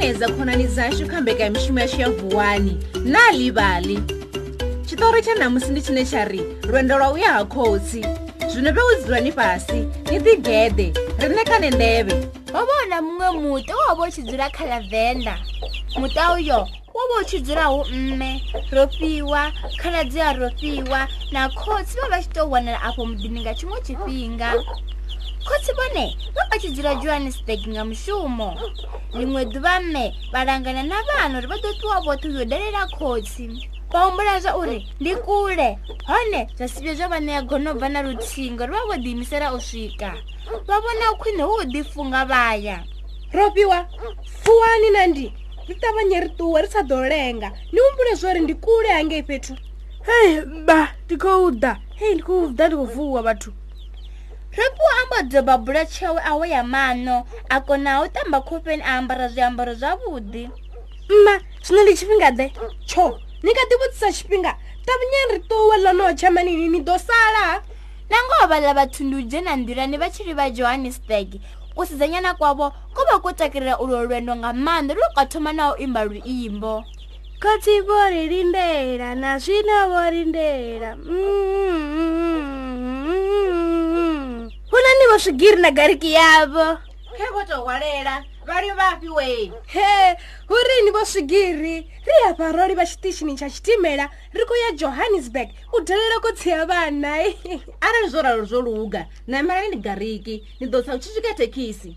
neza khonani dzashu kha mbekanyamushumo yashu ya vuwani na livali tshitori tsha namusi ndi tshine tsha ri lwendo lwa uya ha khotsi zwino vhe u dzulani fhasi ni digede ri nekane ndeve o vhona muṅwe muta wa vha u tshi dzula kha lavenda muta uyo wo vha u tshi dzula hu mme rofhiwa khaladzi ya rofhiwa na khotsi vha vha tshi tou wanala afho muḓini nga tshiṅwe tshifhinga khotsi vone va va tshi dzula johannesburg nga mushumo rin'we duva mme va langana na vana uri va do tiwa vothe yo dalela khotsi va humbula zva uri ndi kule hone bya sivyo zva va neya gonobva na rutshinga ri va vo diyimisela u swika va vona khwini wo difunga vaya ropiwa fuwani na ndi ri tavanye ri tuwe ri sa dolenga ni humbule zvori ndi kule hangei fhethu hei ba ndi khou da hei ndi khou da ndi khou vuwa vathu ri ku amba doba bulachewe awe ya mano a kona u tamba khofeni a ambara zwiambaro zwavhuḓi mma zwino ndi tshifhinga ḓe tsho ni kha ḓivhudzisa tshifhinga tavunyeni ri ṱuwe ḽonoho tshamanini ni ḓo sala na ngoho vhaḽa vhathu ndi u dzhena nḓilani vha tshi ri vha johannesburg ku sidzanyana kwavo ko vha ko takalela ulo lwendo nga maanḓa lu ka thoma na u imba luimbo khotsi vo ri lindela na zwino vo lindela mm. vo swigiri na gariki yavo khe vo to hwalela va ri vafi wei he u rini vo swigiri ri ya varoli va xitixini xa xitimela ri ku ya johannesburg u dyelela ku tshiya vana a ri zo ralo zo luga na mela ni gariki ni dosa u chichika thekisi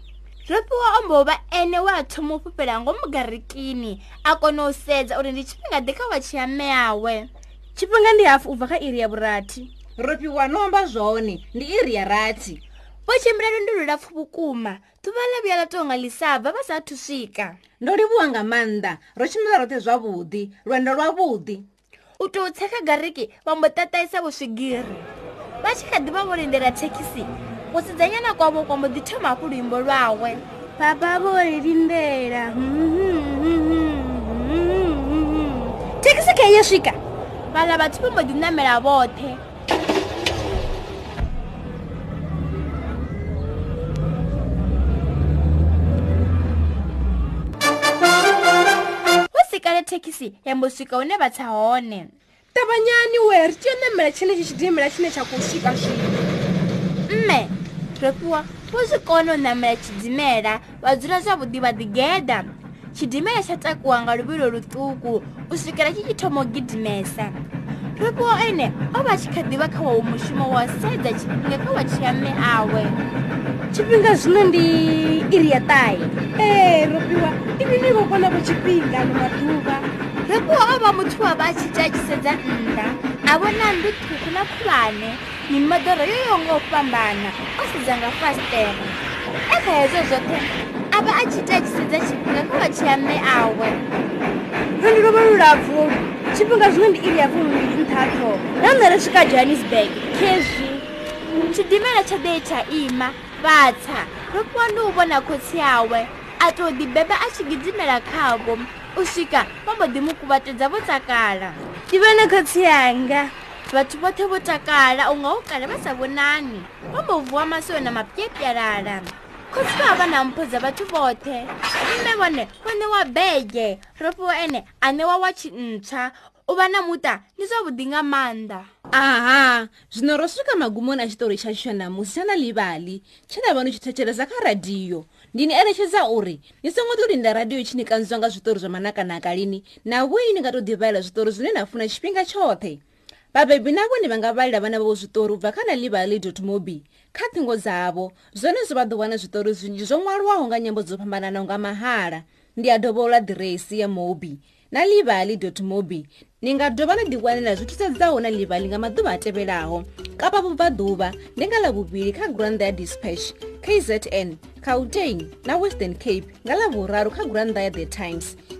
ro fiwa ombo va ene wa thoma u fupela ngo mugarikini a kona u sedza uri ndi tshifhinga di kha wa chiya meyawe tshifhinga ndi hafu u bva kha iri ya vurathi ro fiwa nomba zwone ndi iri ya rathi vo tximbulelo ndi lulapfu vukuma tuva lavuyala tonga lisava va sa thu swika ndo livuwa nga maanḓa ro tximbula rote zwavhuḓi lwendo lwavhuḓi u tou tsheka gariki va mbo tataisa vuswigiri va tshi kha ḓiva vo lindela thekhisi ku sidzanyana kwavo kwa mbo dithoma hafu luimbo lwawe papa vo lindela thekhisi kheye swika vala vathu va mbo dinamela vothe swika le thekisi ya mbo swika hune va tsha hone tavanyani weri tiyo namela tshine tshi tshidimela tshine tsha ku swika swino mme rofiwa vo swi kona u namela tshidimela va dzula zwavhuḓi va digeda tshidimela tsha takuwa nga luvilo lutuku u swikela tshi tshi thoma u gidimesa pepo ene o vha tshi kha ḓivha kha wawo mushumo wa sedza tshifhinga kha wa tshiame awe tshifhinga zwino ndi iri ya ṱahe ee ropiwa ivi ni vho kona vo tshifhinga ni maduva pepo o vha muthu wa vha tshi tea tshisedza nnḓa a vhona ndu ṱhuku na khulwane mimoḓoro yo yo nga u fhambana o sedza nga fastere e kha hezwo zwoṱhe a vha a tshi tea tshisedza tshifhinga kha wa tshiame awe rwendo rwo rurapfu chipinga zvimwe ndiiri yako muviri ntatho randa rasvika johannesburg kezvi chidimera chadei chaima vatsa rokuwa ndiuvona kotsi yawe atodibeba achigidimera kavo usvika vambodimukuvatodza votakala divane kotsi yanga vatu vothe votakala ungaukala vasavonani vambovhuwa masoyo namapyepyarara kgosi ka ba namphosa batho bothe mme bone go newa beke ropo ene a newa watšhi ntšhwa o bana muta ni swa vudinga manda aha zwino ro swika magumoni a xitori xa xixanamusi xa na livali xi na vanu xithecheleza kha radiyo ndi ni eletxheza uri ni songo to linda radiyo xi ni kandziwanga switori zwa manakanaka lini na vuyi ni nga to divayela switori zwine na funa xipfinga xothe vabebi na vone va nga valela vana vavo zwitori u bva kha na livali mobi kha thingo dzavo zwenezwo vha ḓo wana zwitori zwinzhi zwo ṅwaliwaho nga nyambo dzo phambananaho nga mahala ndi a dovhola diresi ya mobi na livali mobi ni nga dovha na ḓiwanela zwi thusedzaho na livali nga maḓuvha a tevhelaho kapa vubvaḓuvha ndi nga ḽavuvili kha granda ya dispatch kzn cautain na western cape nga ḽavuraru kha granda ya the times